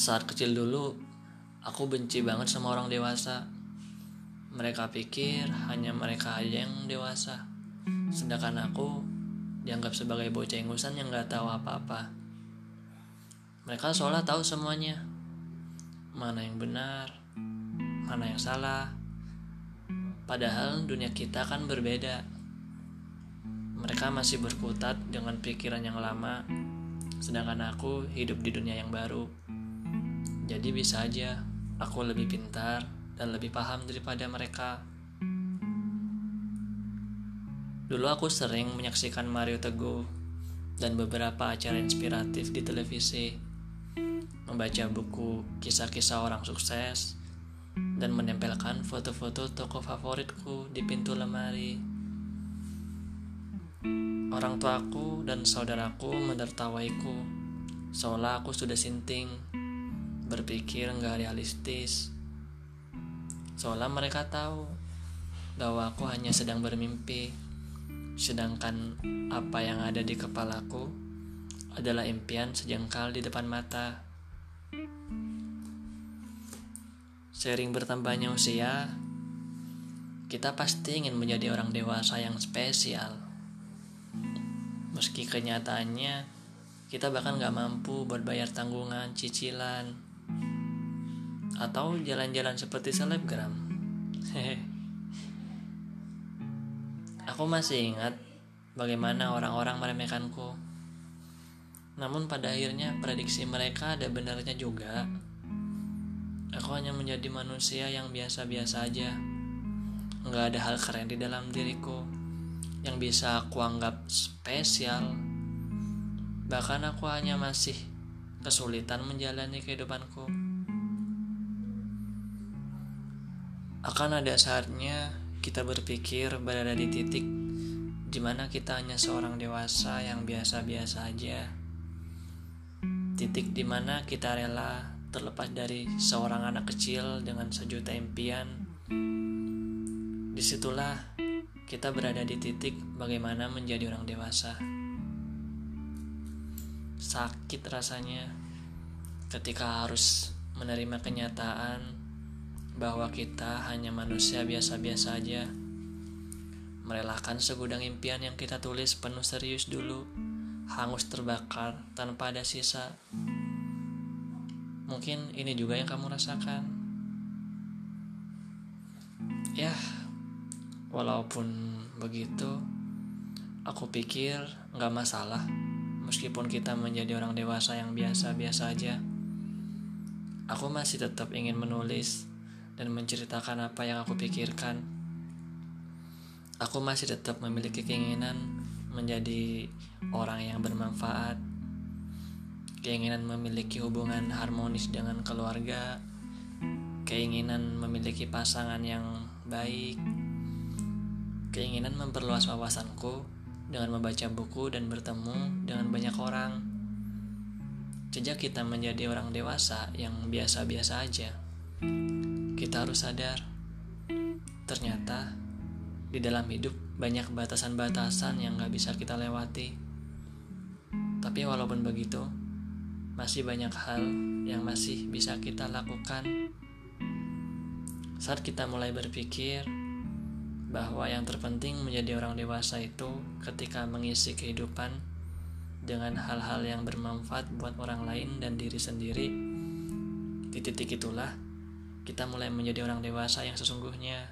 Saat kecil dulu, aku benci banget sama orang dewasa. Mereka pikir hanya mereka aja yang dewasa. Sedangkan aku dianggap sebagai bocah ingusan yang gak tahu apa-apa. Mereka seolah tahu semuanya. Mana yang benar, mana yang salah. Padahal dunia kita kan berbeda. Mereka masih berkutat dengan pikiran yang lama, sedangkan aku hidup di dunia yang baru. Jadi bisa aja aku lebih pintar dan lebih paham daripada mereka. Dulu aku sering menyaksikan Mario Teguh dan beberapa acara inspiratif di televisi, membaca buku kisah-kisah orang sukses, dan menempelkan foto-foto tokoh favoritku di pintu lemari. Orang tuaku dan saudaraku menertawaiku, seolah aku sudah sinting, berpikir nggak realistis. Seolah mereka tahu bahwa aku hanya sedang bermimpi, sedangkan apa yang ada di kepalaku adalah impian sejengkal di depan mata. Sering bertambahnya usia, kita pasti ingin menjadi orang dewasa yang spesial. Meski kenyataannya, kita bahkan gak mampu buat bayar tanggungan, cicilan, atau jalan-jalan seperti selebgram. Aku masih ingat bagaimana orang-orang meremehkanku. Namun pada akhirnya prediksi mereka ada benarnya juga. Aku hanya menjadi manusia yang biasa-biasa aja. Nggak ada hal keren di dalam diriku yang bisa aku anggap spesial. Bahkan aku hanya masih kesulitan menjalani kehidupanku. Akan ada saatnya kita berpikir berada di titik di mana kita hanya seorang dewasa yang biasa-biasa aja. Titik di mana kita rela terlepas dari seorang anak kecil dengan sejuta impian. Di situlah kita berada di titik bagaimana menjadi orang dewasa. Sakit rasanya ketika harus menerima kenyataan bahwa kita hanya manusia biasa-biasa aja. Merelakan segudang impian yang kita tulis penuh serius dulu, hangus terbakar tanpa ada sisa. Mungkin ini juga yang kamu rasakan. Ya, walaupun begitu, aku pikir nggak masalah. Meskipun kita menjadi orang dewasa yang biasa-biasa aja, aku masih tetap ingin menulis dan menceritakan apa yang aku pikirkan. Aku masih tetap memiliki keinginan menjadi orang yang bermanfaat keinginan memiliki hubungan harmonis dengan keluarga, keinginan memiliki pasangan yang baik, keinginan memperluas wawasanku dengan membaca buku dan bertemu dengan banyak orang. Sejak kita menjadi orang dewasa yang biasa-biasa aja, kita harus sadar, ternyata di dalam hidup banyak batasan-batasan yang gak bisa kita lewati. Tapi walaupun begitu, masih banyak hal yang masih bisa kita lakukan saat kita mulai berpikir bahwa yang terpenting menjadi orang dewasa itu ketika mengisi kehidupan dengan hal-hal yang bermanfaat buat orang lain dan diri sendiri. Di titik itulah kita mulai menjadi orang dewasa yang sesungguhnya.